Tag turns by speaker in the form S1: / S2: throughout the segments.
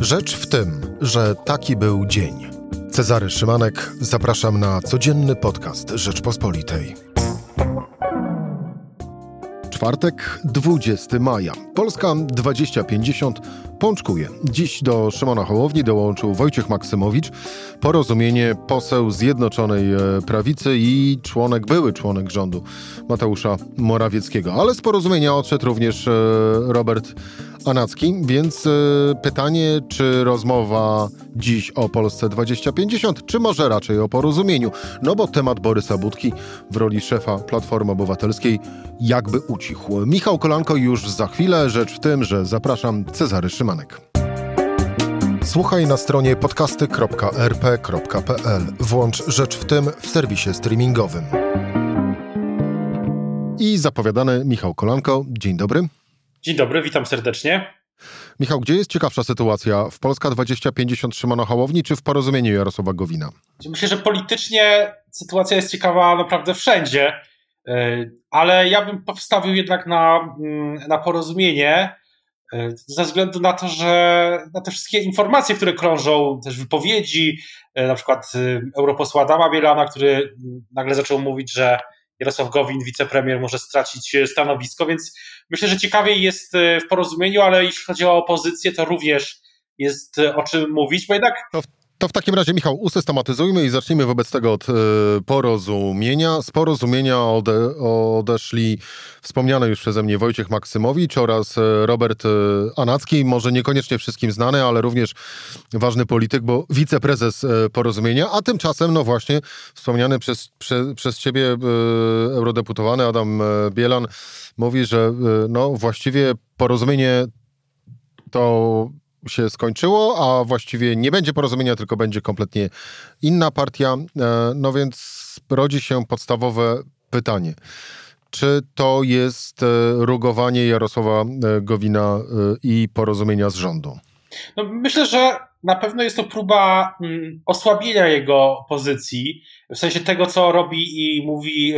S1: Rzecz w tym, że taki był dzień. Cezary Szymanek, zapraszam na codzienny podcast Rzeczpospolitej. Czwartek, 20 maja. Polska 2050 pączkuje. Dziś do Szymona Hołowni dołączył Wojciech Maksymowicz, porozumienie poseł Zjednoczonej e, Prawicy i członek, były członek rządu Mateusza Morawieckiego. Ale z porozumienia odszedł również e, Robert Anacki, więc y, pytanie, czy rozmowa dziś o Polsce 2050, czy może raczej o porozumieniu? No bo temat Borysa Budki w roli szefa Platformy Obywatelskiej jakby ucichł. Michał Kolanko już za chwilę, rzecz w tym, że zapraszam Cezary Słuchaj na stronie podcasty.rp.pl. Włącz Rzecz w tym w serwisie streamingowym. I zapowiadany Michał Kolanko. Dzień dobry.
S2: Dzień dobry, witam serdecznie.
S1: Michał, gdzie jest ciekawsza sytuacja? W Polska 2050 Szymona Hołowni czy w porozumieniu Jarosława Gowina?
S2: Myślę, że politycznie sytuacja jest ciekawa naprawdę wszędzie, e, ale ja bym postawił jednak na, mm, na porozumienie ze względu na to, że na te wszystkie informacje, które krążą, też wypowiedzi, e, na przykład europosła Adama Bielana, który nagle zaczął mówić, że Jarosław Gowin, wicepremier, może stracić e, stanowisko, więc myślę, że ciekawiej jest e, w porozumieniu, ale jeśli chodzi o opozycję, to również jest e, o czym mówić, bo jednak
S1: to w takim razie, Michał, usystematyzujmy i zacznijmy wobec tego od y, porozumienia. Z porozumienia ode, odeszli wspomniany już przeze mnie Wojciech Maksymowicz oraz Robert Anacki, może niekoniecznie wszystkim znany, ale również ważny polityk, bo wiceprezes porozumienia, a tymczasem, no właśnie, wspomniany przez, prze, przez ciebie y, eurodeputowany Adam Bielan mówi, że y, no właściwie porozumienie to się skończyło, a właściwie nie będzie porozumienia, tylko będzie kompletnie inna partia. E, no więc rodzi się podstawowe pytanie. Czy to jest e, rugowanie Jarosława e, Gowina i porozumienia z rządu?
S2: No myślę, że na pewno jest to próba mm, osłabienia jego pozycji, w sensie tego, co robi i mówi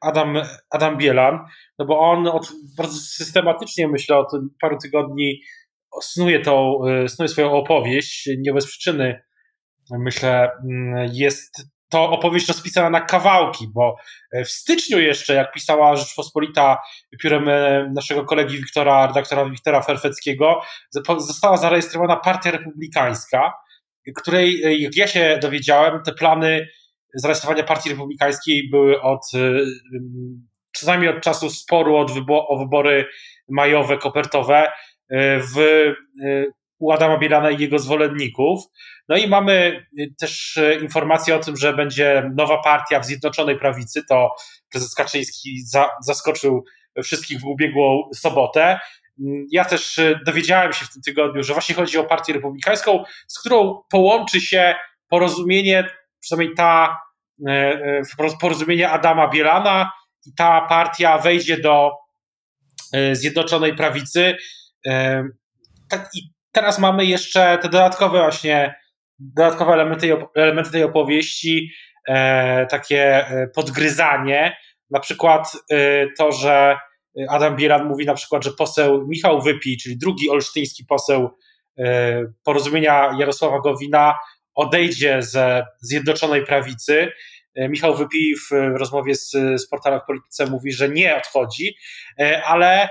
S2: Adam, Adam Bielan, no bo on od, bardzo systematycznie, myślę, od paru tygodni snuje, tą, y, snuje swoją opowieść, nie bez przyczyny. Myślę, mm, jest to opowieść rozpisana na kawałki, bo w styczniu jeszcze, jak pisała Rzeczpospolita piórem e, naszego kolegi Wiktora, redaktora Wiktora Ferfeckiego, została zarejestrowana Partia Republikańska, której, e, jak ja się dowiedziałem, te plany zarejestrowania Partii Republikańskiej były od czasami od czasu sporu od wybo o wybory majowe, kopertowe, E, w, e, u Adama Bielana i jego zwolenników. No i mamy e, też informację o tym, że będzie nowa partia w Zjednoczonej Prawicy. To prezes Kaczyński za, zaskoczył wszystkich w ubiegłą sobotę. Ja też dowiedziałem się w tym tygodniu, że właśnie chodzi o partię republikańską, z którą połączy się porozumienie, przynajmniej ta porozumienie Adama Bielana i ta partia wejdzie do Zjednoczonej Prawicy. Tak, I teraz mamy jeszcze te dodatkowe właśnie, dodatkowe elementy, elementy tej opowieści, e, takie e, podgryzanie, na przykład e, to, że Adam Bielan mówi na przykład, że poseł Michał Wypi, czyli drugi olsztyński poseł porozumienia Jarosława Gowina, odejdzie ze Zjednoczonej Prawicy. Michał Wypi w rozmowie z, z portalem w Polityce mówi, że nie odchodzi, ale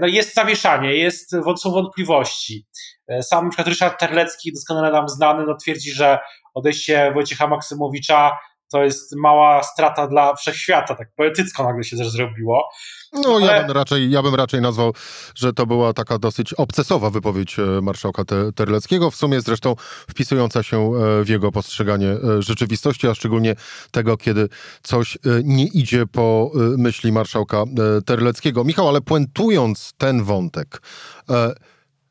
S2: no jest zamieszanie, jest, są wątpliwości. E, sam np. Ryszard Terlecki, doskonale nam znany, no twierdzi, że odejście Wojciecha Maksymowicza to jest mała strata dla wszechświata, tak poetycko nagle się też zrobiło.
S1: No, Ale... ja, bym raczej, ja bym raczej nazwał, że to była taka dosyć obcesowa wypowiedź e, marszałka Terleckiego, w sumie zresztą wpisująca się e, w jego postrzeganie e, rzeczywistości, a szczególnie tego, kiedy coś nie idzie po myśli marszałka Terleckiego. Michał, ale puentując ten wątek,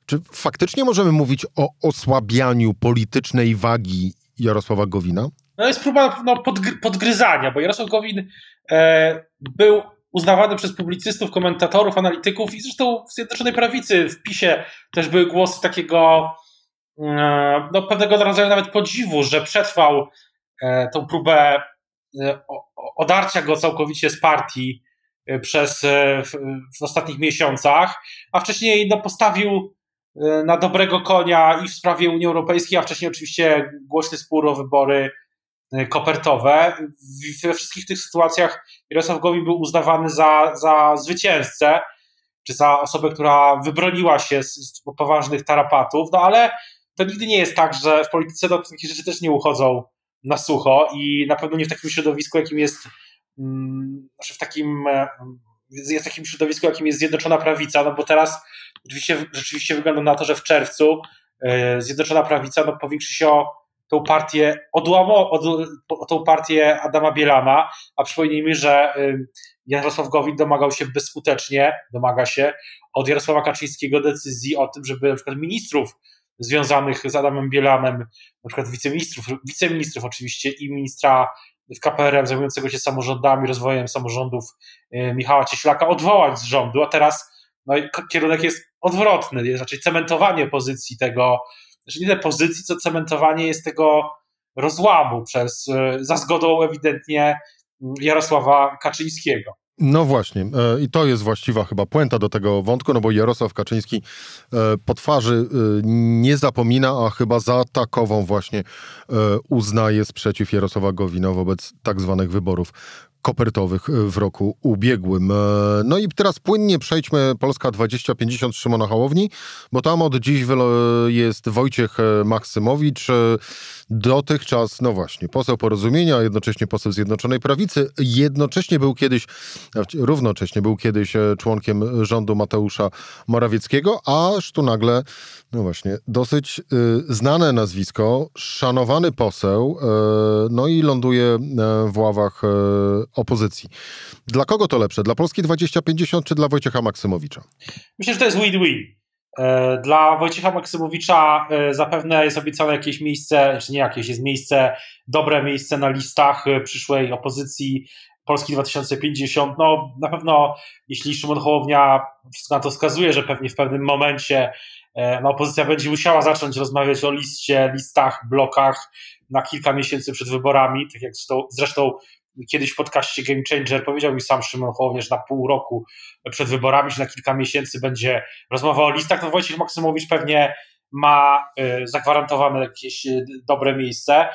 S1: czy faktycznie możemy mówić o osłabianiu politycznej wagi Jarosława Gowina?
S2: No jest próba no, podgryzania, bo Jarosław Gowin e, był uznawany przez publicystów, komentatorów, analityków i zresztą w Zjednoczonej Prawicy w PiSie też były głosy takiego e, no, pewnego rodzaju nawet podziwu, że przetrwał e, tą próbę e, odarcia go całkowicie z partii e, przez e, w, w, ostatnich miesiącach, a wcześniej no, postawił na dobrego konia i w sprawie Unii Europejskiej, a wcześniej oczywiście głośny spór o wybory kopertowe. We wszystkich tych sytuacjach Jarosław Gowin był uznawany za, za zwycięzcę, czy za osobę, która wybroniła się z, z poważnych tarapatów, no ale to nigdy nie jest tak, że w polityce do takie rzeczy też nie uchodzą na sucho i na pewno nie w takim środowisku, jakim jest mm, znaczy w takim jest takim środowisku, jakim jest Zjednoczona Prawica, no bo teraz rzeczywiście, rzeczywiście wygląda na to, że w czerwcu e, Zjednoczona Prawica no, powiększy się o tą partię odłamo, od, tą partię Adama Bielana, a przypomnijmy, że Jarosław Gowin domagał się bezskutecznie, domaga się od Jarosława Kaczyńskiego decyzji o tym, żeby na przykład ministrów związanych z Adamem Bielanem, na przykład wiceministrów, wiceministrów oczywiście i ministra w KPRM zajmującego się samorządami, rozwojem samorządów y, Michała Cieślaka odwołać z rządu, a teraz no, kierunek jest odwrotny, jest raczej cementowanie pozycji tego, znaczy nie tyle pozycji, co cementowanie jest tego rozłamu przez, y, za zgodą ewidentnie Jarosława Kaczyńskiego.
S1: No właśnie, e, i to jest właściwa chyba puenta do tego wątku, no bo Jarosław Kaczyński e, po twarzy e, nie zapomina, a chyba za takową właśnie uznaje sprzeciw Jarosława Gowina wobec tak zwanych wyborów kopertowych w roku ubiegłym. No i teraz płynnie przejdźmy. Polska 2050 Szymona Hołowni, bo tam od dziś jest Wojciech Maksymowicz, dotychczas, no właśnie, poseł porozumienia, jednocześnie poseł Zjednoczonej Prawicy, jednocześnie był kiedyś, równocześnie był kiedyś e, członkiem rządu Mateusza Morawieckiego, aż tu nagle, no właśnie, dosyć znane nazwisko, szanowany poseł, no i ląduje w ławach opozycji. Dla kogo to lepsze? Dla Polski 2050 czy dla Wojciecha Maksymowicza?
S2: Myślę, że to jest win-win. E, dla Wojciecha Maksymowicza e, zapewne jest obiecane jakieś miejsce, czy nie jakieś, jest miejsce, dobre miejsce na listach e, przyszłej opozycji Polski 2050. No na pewno, jeśli Szymon Hołownia wszystko na to wskazuje, że pewnie w pewnym momencie no, opozycja będzie musiała zacząć rozmawiać o liście, listach, blokach na kilka miesięcy przed wyborami, tak jak zresztą, zresztą kiedyś w podcaście Game Changer powiedział mi sam Szymon Hołownia, że na pół roku przed wyborami, że na kilka miesięcy będzie rozmowa o listach, no Wojciech Maksymowicz pewnie ma y, zagwarantowane jakieś y, dobre miejsce.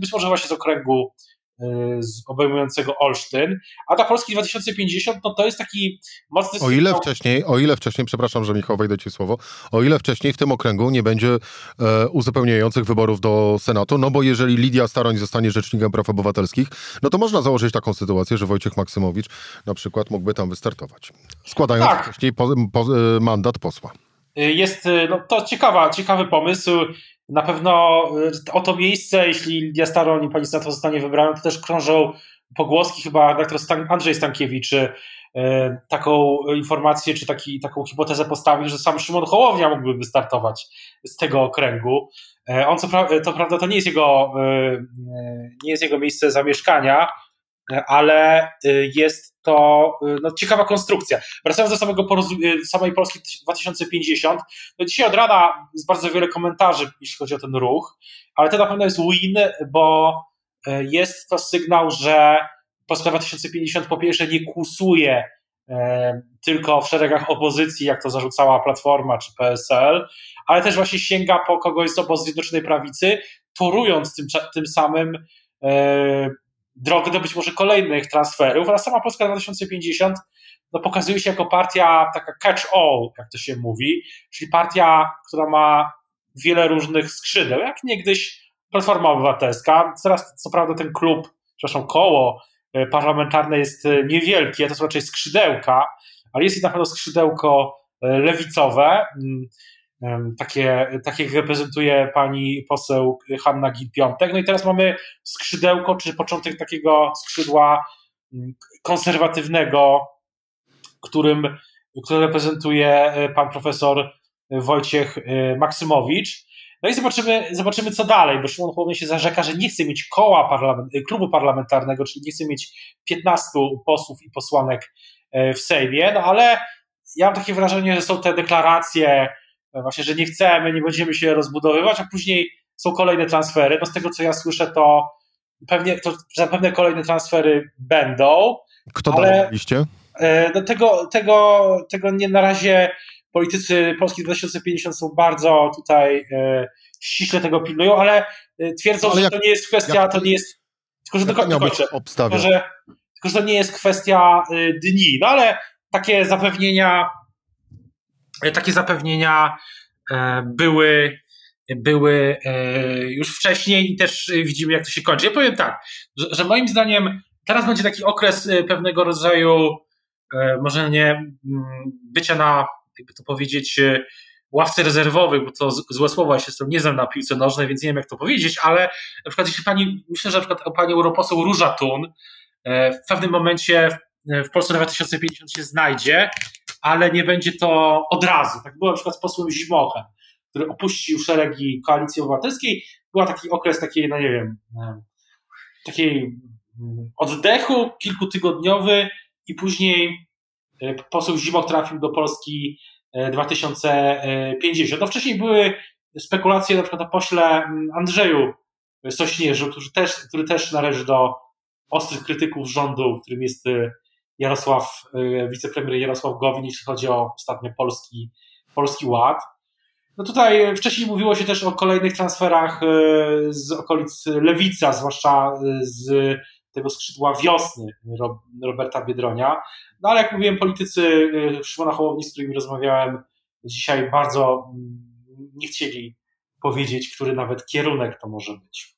S2: Być może właśnie z okręgu obejmującego Olsztyn, a dla Polski 2050 no to jest taki mocny
S1: O ile wcześniej, o ile wcześniej, przepraszam, że Michał wejdę ci słowo, o ile wcześniej w tym okręgu nie będzie e, uzupełniających wyborów do Senatu, no bo jeżeli Lidia Staroń zostanie rzecznikiem praw obywatelskich, no to można założyć taką sytuację, że Wojciech Maksymowicz na przykład mógłby tam wystartować, składając tak. wcześniej po, po, e, mandat posła.
S2: Jest no, to ciekawa, ciekawy pomysł. Na pewno y, o to miejsce, jeśli Lidia i pani senator zostanie wybrana, to też krążą pogłoski, chyba doktor Stan Andrzej Stankiewicz y, taką informację, czy taki, taką hipotezę postawił, że sam Szymon Hołownia mógłby wystartować z tego okręgu. On co pra to prawda to nie jest jego, y, nie jest jego miejsce zamieszkania, ale y, jest to y, no, ciekawa konstrukcja. Wracając do samego y, samej Polski 2050, no dzisiaj od rana jest bardzo wiele komentarzy, jeśli chodzi o ten ruch, ale to na pewno jest win, bo jest to sygnał, że Polska 2050 po pierwsze nie kusuje tylko w szeregach opozycji, jak to zarzucała Platforma czy PSL, ale też właśnie sięga po kogoś z obozu Zjednoczonej Prawicy, torując tym, tym samym drogę do być może kolejnych transferów, a sama Polska 2050 no, pokazuje się jako partia taka catch-all, jak to się mówi, czyli partia, która ma wiele różnych skrzydeł, jak niegdyś Platforma Obywatelska. Teraz, co prawda, ten klub, przepraszam, koło e, parlamentarne jest e, niewielkie, to są raczej skrzydełka, ale jest i na pewno skrzydełko e, lewicowe. Mm, takie, takie reprezentuje pani poseł Hanna Gil-Piątek. No i teraz mamy skrzydełko, czy początek takiego skrzydła konserwatywnego, którym, który reprezentuje e, pan profesor Wojciech e, Maksymowicz. No i zobaczymy, zobaczymy co dalej, bo Szymon Hołownia się zarzeka, że nie chce mieć koła parlament, klubu parlamentarnego, czyli nie chce mieć 15 posłów i posłanek e, w Sejmie, no ale ja mam takie wrażenie, że są te deklaracje właśnie, że nie chcemy, nie będziemy się rozbudowywać, a później są kolejne transfery. No z tego co ja słyszę, to pewnie to zapewne kolejne transfery będą.
S1: Kto ale,
S2: liście? E, no tego, tego, tego nie na razie politycy Polski 2050 są bardzo tutaj e, ściśle tego pilnują, ale e, twierdzą, ale że jak, to nie jest kwestia, jak, to nie jest, tylko że, do, dokończę, tylko, że, tylko, że to nie jest kwestia e, dni, no ale takie zapewnienia takie zapewnienia były były już wcześniej i też widzimy, jak to się kończy. Ja powiem tak, że, moim zdaniem teraz będzie taki okres pewnego rodzaju E, może nie mm, bycia na, jakby to powiedzieć, e, ławce rezerwowych, bo to złe słowa, ja się z tym nie znam na piłce nożnej, więc nie wiem jak to powiedzieć, ale na przykład jeśli pani, myślę, że na przykład pani europoseł Róża Tun e, w pewnym momencie w Polsce 2050 się znajdzie, ale nie będzie to od razu. Tak było na przykład z posłem Zimochem, który opuścił szeregi Koalicji Obywatelskiej. Był taki okres takiej, no nie wiem, takiej mm, oddechu kilkutygodniowy, i później e, poseł Zimok trafił do Polski 2050. E, no wcześniej były spekulacje na przykład o pośle mm, Andrzeju Sośnierzu, który też, który też należy do ostrych krytyków rządu, którym jest e, Jarosław, wicepremier Jarosław Gowin, jeśli chodzi o ostatnio Polski, Polski Ład. No tutaj wcześniej mówiło się też o kolejnych transferach z okolic Lewica, zwłaszcza z tego skrzydła wiosny Roberta Biedronia. No ale jak mówiłem, politycy y, Szymona Hołowni, z którymi rozmawiałem dzisiaj, bardzo mm, nie chcieli powiedzieć, który nawet kierunek to może być.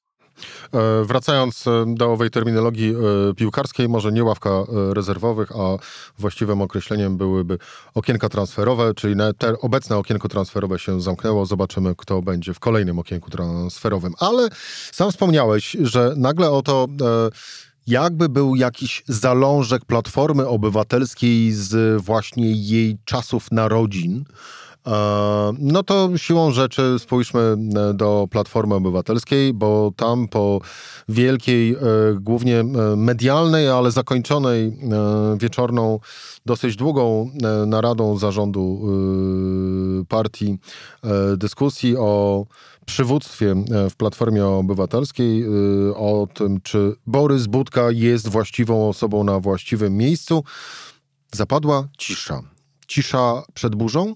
S1: E, wracając e, do owej terminologii e, piłkarskiej, może nie ławka rezerwowych, a właściwym określeniem byłyby okienka transferowe, czyli te obecne okienko transferowe się zamknęło. Zobaczymy, kto będzie w kolejnym okienku transferowym. Ale sam wspomniałeś, że nagle oto jakby był jakiś zalążek Platformy Obywatelskiej z właśnie jej czasów narodzin, no to siłą rzeczy spójrzmy e, do Platformy Obywatelskiej, bo tam po wielkiej, e, głównie medialnej, ale zakończonej wieczorną, dosyć długą naradą zarządu partii dyskusji o przywództwie e, w Platformie Obywatelskiej e, o tym, czy Borys Budka jest właściwą osobą na właściwym miejscu. Zapadła cisza. Cisza przed burzą?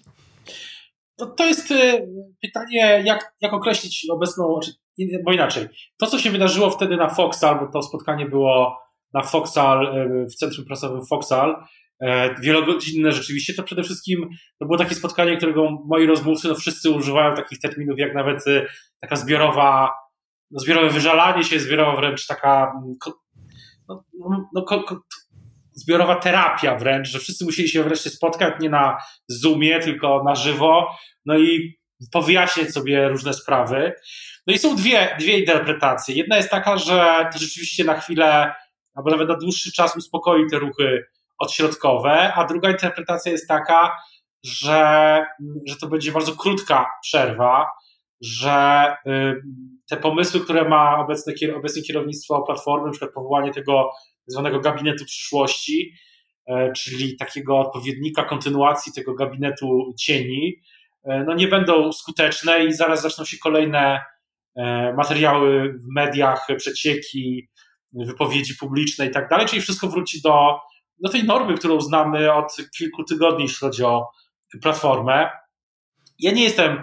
S2: To, jest e, pytanie, jak, jak określić obecną, znaczy, bo inaczej. To, co się wydarzyło wtedy na Foxal, bo to spotkanie było na Foxal, w centrum prasowym Foxal, E, wielogodzinne rzeczywiście, to przede wszystkim to było takie spotkanie, którego moi rozmówcy, no wszyscy używają takich terminów jak nawet e, taka zbiorowa, no zbiorowe wyżalanie się, zbiorowa wręcz taka mm, no, no, zbiorowa terapia wręcz, że wszyscy musieli się wreszcie spotkać nie na Zoomie, tylko na żywo, no i powyjaśniać sobie różne sprawy. No i są dwie, dwie interpretacje. Jedna jest taka, że to rzeczywiście na chwilę, albo nawet na dłuższy czas uspokoi te ruchy odśrodkowe, a druga interpretacja jest taka, że, że to będzie bardzo krótka przerwa, że y, te pomysły, które ma obecne, obecne kierownictwo Platformy, na przykład powołanie tego zwanego gabinetu przyszłości, y, czyli takiego odpowiednika kontynuacji tego gabinetu cieni, y, no nie będą skuteczne i zaraz zaczną się kolejne materiały w mediach, przecieki, wypowiedzi publiczne i tak dalej, czyli wszystko wróci do do tej normy, którą znamy od kilku tygodni, jeśli chodzi o platformę. Ja nie jestem,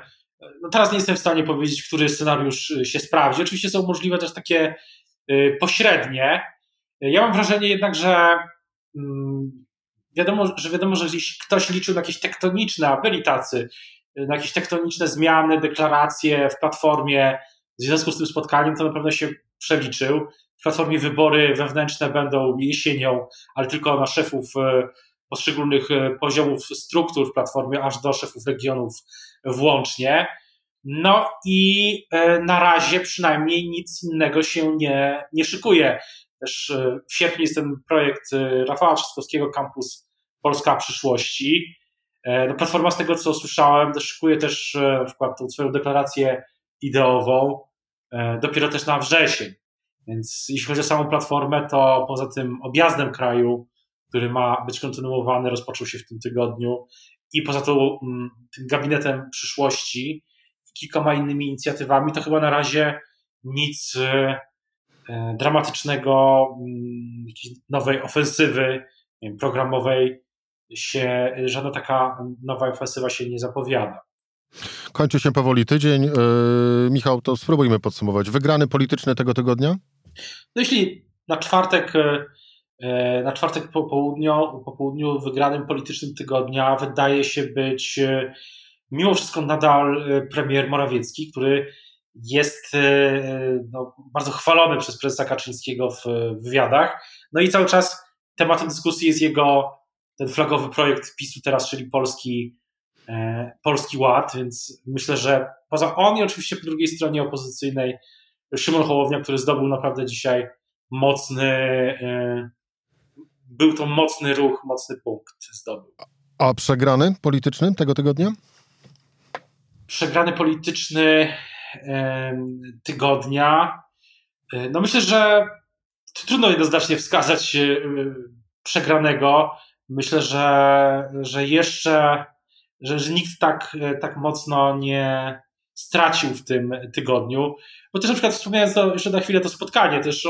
S2: no teraz nie jestem w stanie powiedzieć, który scenariusz się sprawdzi. Oczywiście są możliwe też takie y, pośrednie. Ja mam wrażenie jednak, że mm, wiadomo, że wiadomo, że ktoś liczył na jakieś tektoniczne, a byli tacy, na jakieś tektoniczne zmiany, deklaracje w platformie w związku z tym spotkaniem, to na pewno się przeliczył. W Platformie wybory wewnętrzne będą jesienią, ale tylko na szefów e, poszczególnych e, poziomów struktur w Platformie, aż do szefów regionów włącznie. No i e, na razie przynajmniej nic innego się nie, nie szykuje. Też w sierpniu jest ten projekt Rafała Trzaskowskiego, Campus Polska Przyszłości. No, Platforma z tego, co słyszałem, szykuje też na przykład tą swoją deklarację ideową dopiero też na wrzesień. Więc jeśli chodzi o samą platformę, to poza tym objazdem kraju, który ma być kontynuowany, rozpoczął się w tym tygodniu i poza tą, mm, tym gabinetem przyszłości, kilkoma innymi inicjatywami, to chyba na razie nic e, dramatycznego, mm, nowej ofensywy programowej się, żadna taka nowa ofensywa się nie zapowiada.
S1: Kończy się powoli tydzień. Yy, Michał, to spróbujmy podsumować. Wygrany polityczny tego tygodnia?
S2: No jeśli na czwartek, yy, na czwartek po południu, po południu wygranym politycznym tygodnia wydaje się być yy, mimo wszystko nadal premier Morawiecki, który jest no, bardzo chwalony przez prezesa Kaczyńskiego w wywiadach. No i cały czas tematem dyskusji jest jego ten flagowy projekt PiSu teraz, czyli Polski E, Polski Ład, więc myślę, że poza on i oczywiście po drugiej stronie opozycyjnej Szymon Hołownia, który zdobył naprawdę dzisiaj mocny, e, był to mocny ruch, mocny punkt zdobył.
S1: A przegrany polityczny tego tygodnia?
S2: Przegrany polityczny tygodnia. E, no myślę, że trudno jednoznacznie wskazać przegranego. Myślę, że, że jeszcze że, że nikt tak, e, tak mocno nie stracił w tym tygodniu. Bo też na przykład wspomniałem to jeszcze na chwilę to spotkanie, też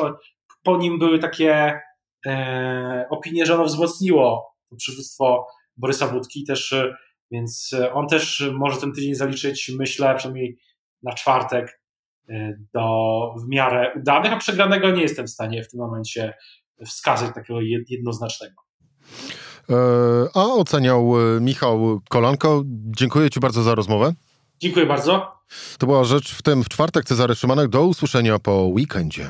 S2: po nim były takie e, opinie, że ono wzmocniło przywództwo Borysa Budki też, e, więc on też może ten tydzień zaliczyć, myślę, przynajmniej na czwartek do w miarę udanych, a przegranego nie jestem w stanie w tym momencie wskazać takiego jednoznacznego.
S1: E, a oceniał e, Michał Kolanko. Dziękuję Ci bardzo za rozmowę.
S2: Dziękuję bardzo.
S1: To była rzecz w tym w czwartek. Cezary Szymanek. Do usłyszenia po weekendzie.